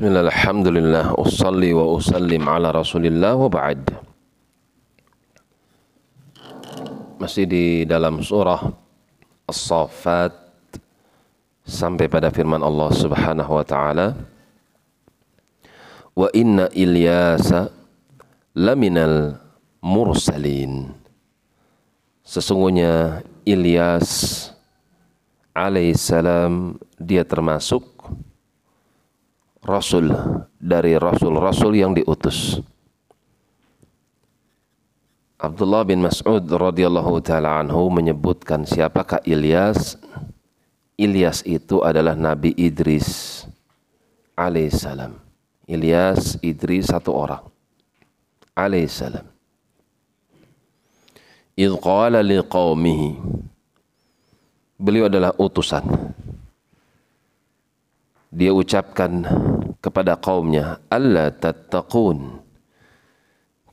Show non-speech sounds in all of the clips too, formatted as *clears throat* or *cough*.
Bismillah, alhamdulillah, usalli wa usallim ala rasulillah wa ba'd. Masih di dalam surah As-Saffat sampai pada firman Allah Subhanahu wa taala Wa inna Ilyasa laminal mursalin. Sesungguhnya Ilyas alaihissalam dia termasuk rasul dari rasul-rasul yang diutus. Abdullah bin Mas'ud radhiyallahu taala anhu menyebutkan siapakah Ilyas? Ilyas itu adalah Nabi Idris alaihissalam. Ilyas Idris satu orang alaihissalam. Idh qala liqaumihi Beliau adalah utusan. Dia ucapkan kepada kaumnya, Allah tattaqun.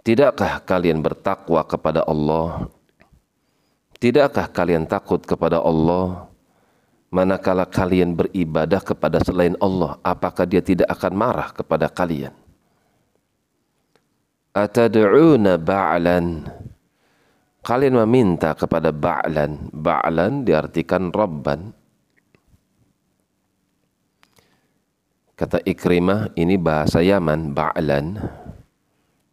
Tidakkah kalian bertakwa kepada Allah? Tidakkah kalian takut kepada Allah? Manakala kalian beribadah kepada selain Allah, apakah dia tidak akan marah kepada kalian? Atad'una ba'lan kalian meminta kepada Ba'lan. Ba'lan diartikan Rabban. Kata Ikrimah ini bahasa Yaman, Ba'lan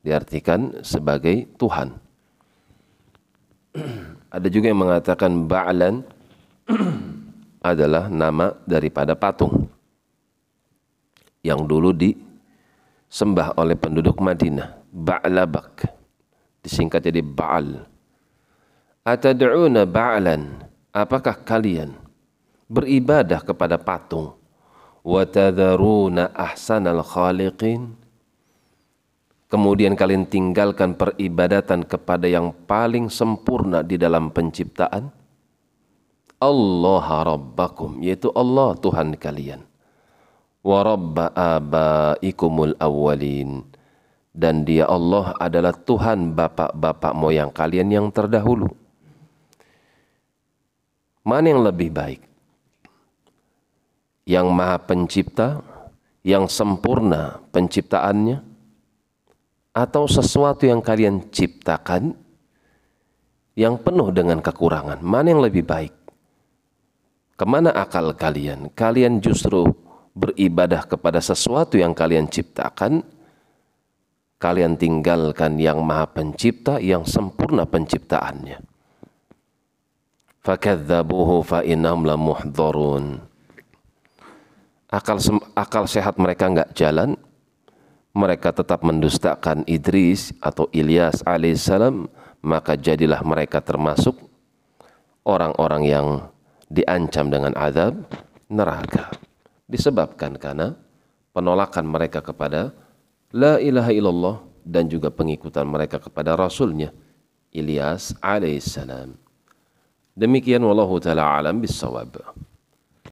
diartikan sebagai Tuhan. *clears throat* Ada juga yang mengatakan Ba'lan *clears throat* adalah nama daripada patung yang dulu disembah oleh penduduk Madinah. Ba'labak disingkat jadi Ba'al. Atad'una ba'lan? Apakah kalian beribadah kepada patung? Wa ahsanal khaliqin? Kemudian kalian tinggalkan peribadatan kepada yang paling sempurna di dalam penciptaan? Allah Rabbakum, yaitu Allah Tuhan kalian. Wa Rabba abaikumul awwalin. Dan dia Allah adalah Tuhan bapak-bapak moyang kalian yang terdahulu. Mana yang lebih baik? Yang maha pencipta, yang sempurna penciptaannya, atau sesuatu yang kalian ciptakan yang penuh dengan kekurangan? Mana yang lebih baik? Ke mana akal kalian? Kalian justru beribadah kepada sesuatu yang kalian ciptakan, kalian tinggalkan yang maha pencipta, yang sempurna penciptaannya fakadzabuhu fa lamuhdharun akal akal sehat mereka enggak jalan mereka tetap mendustakan Idris atau Ilyas alaihissalam maka jadilah mereka termasuk orang-orang yang diancam dengan azab neraka disebabkan karena penolakan mereka kepada la ilaha illallah dan juga pengikutan mereka kepada rasulnya Ilyas alaihissalam Demikian wallahu taala alam bisawab.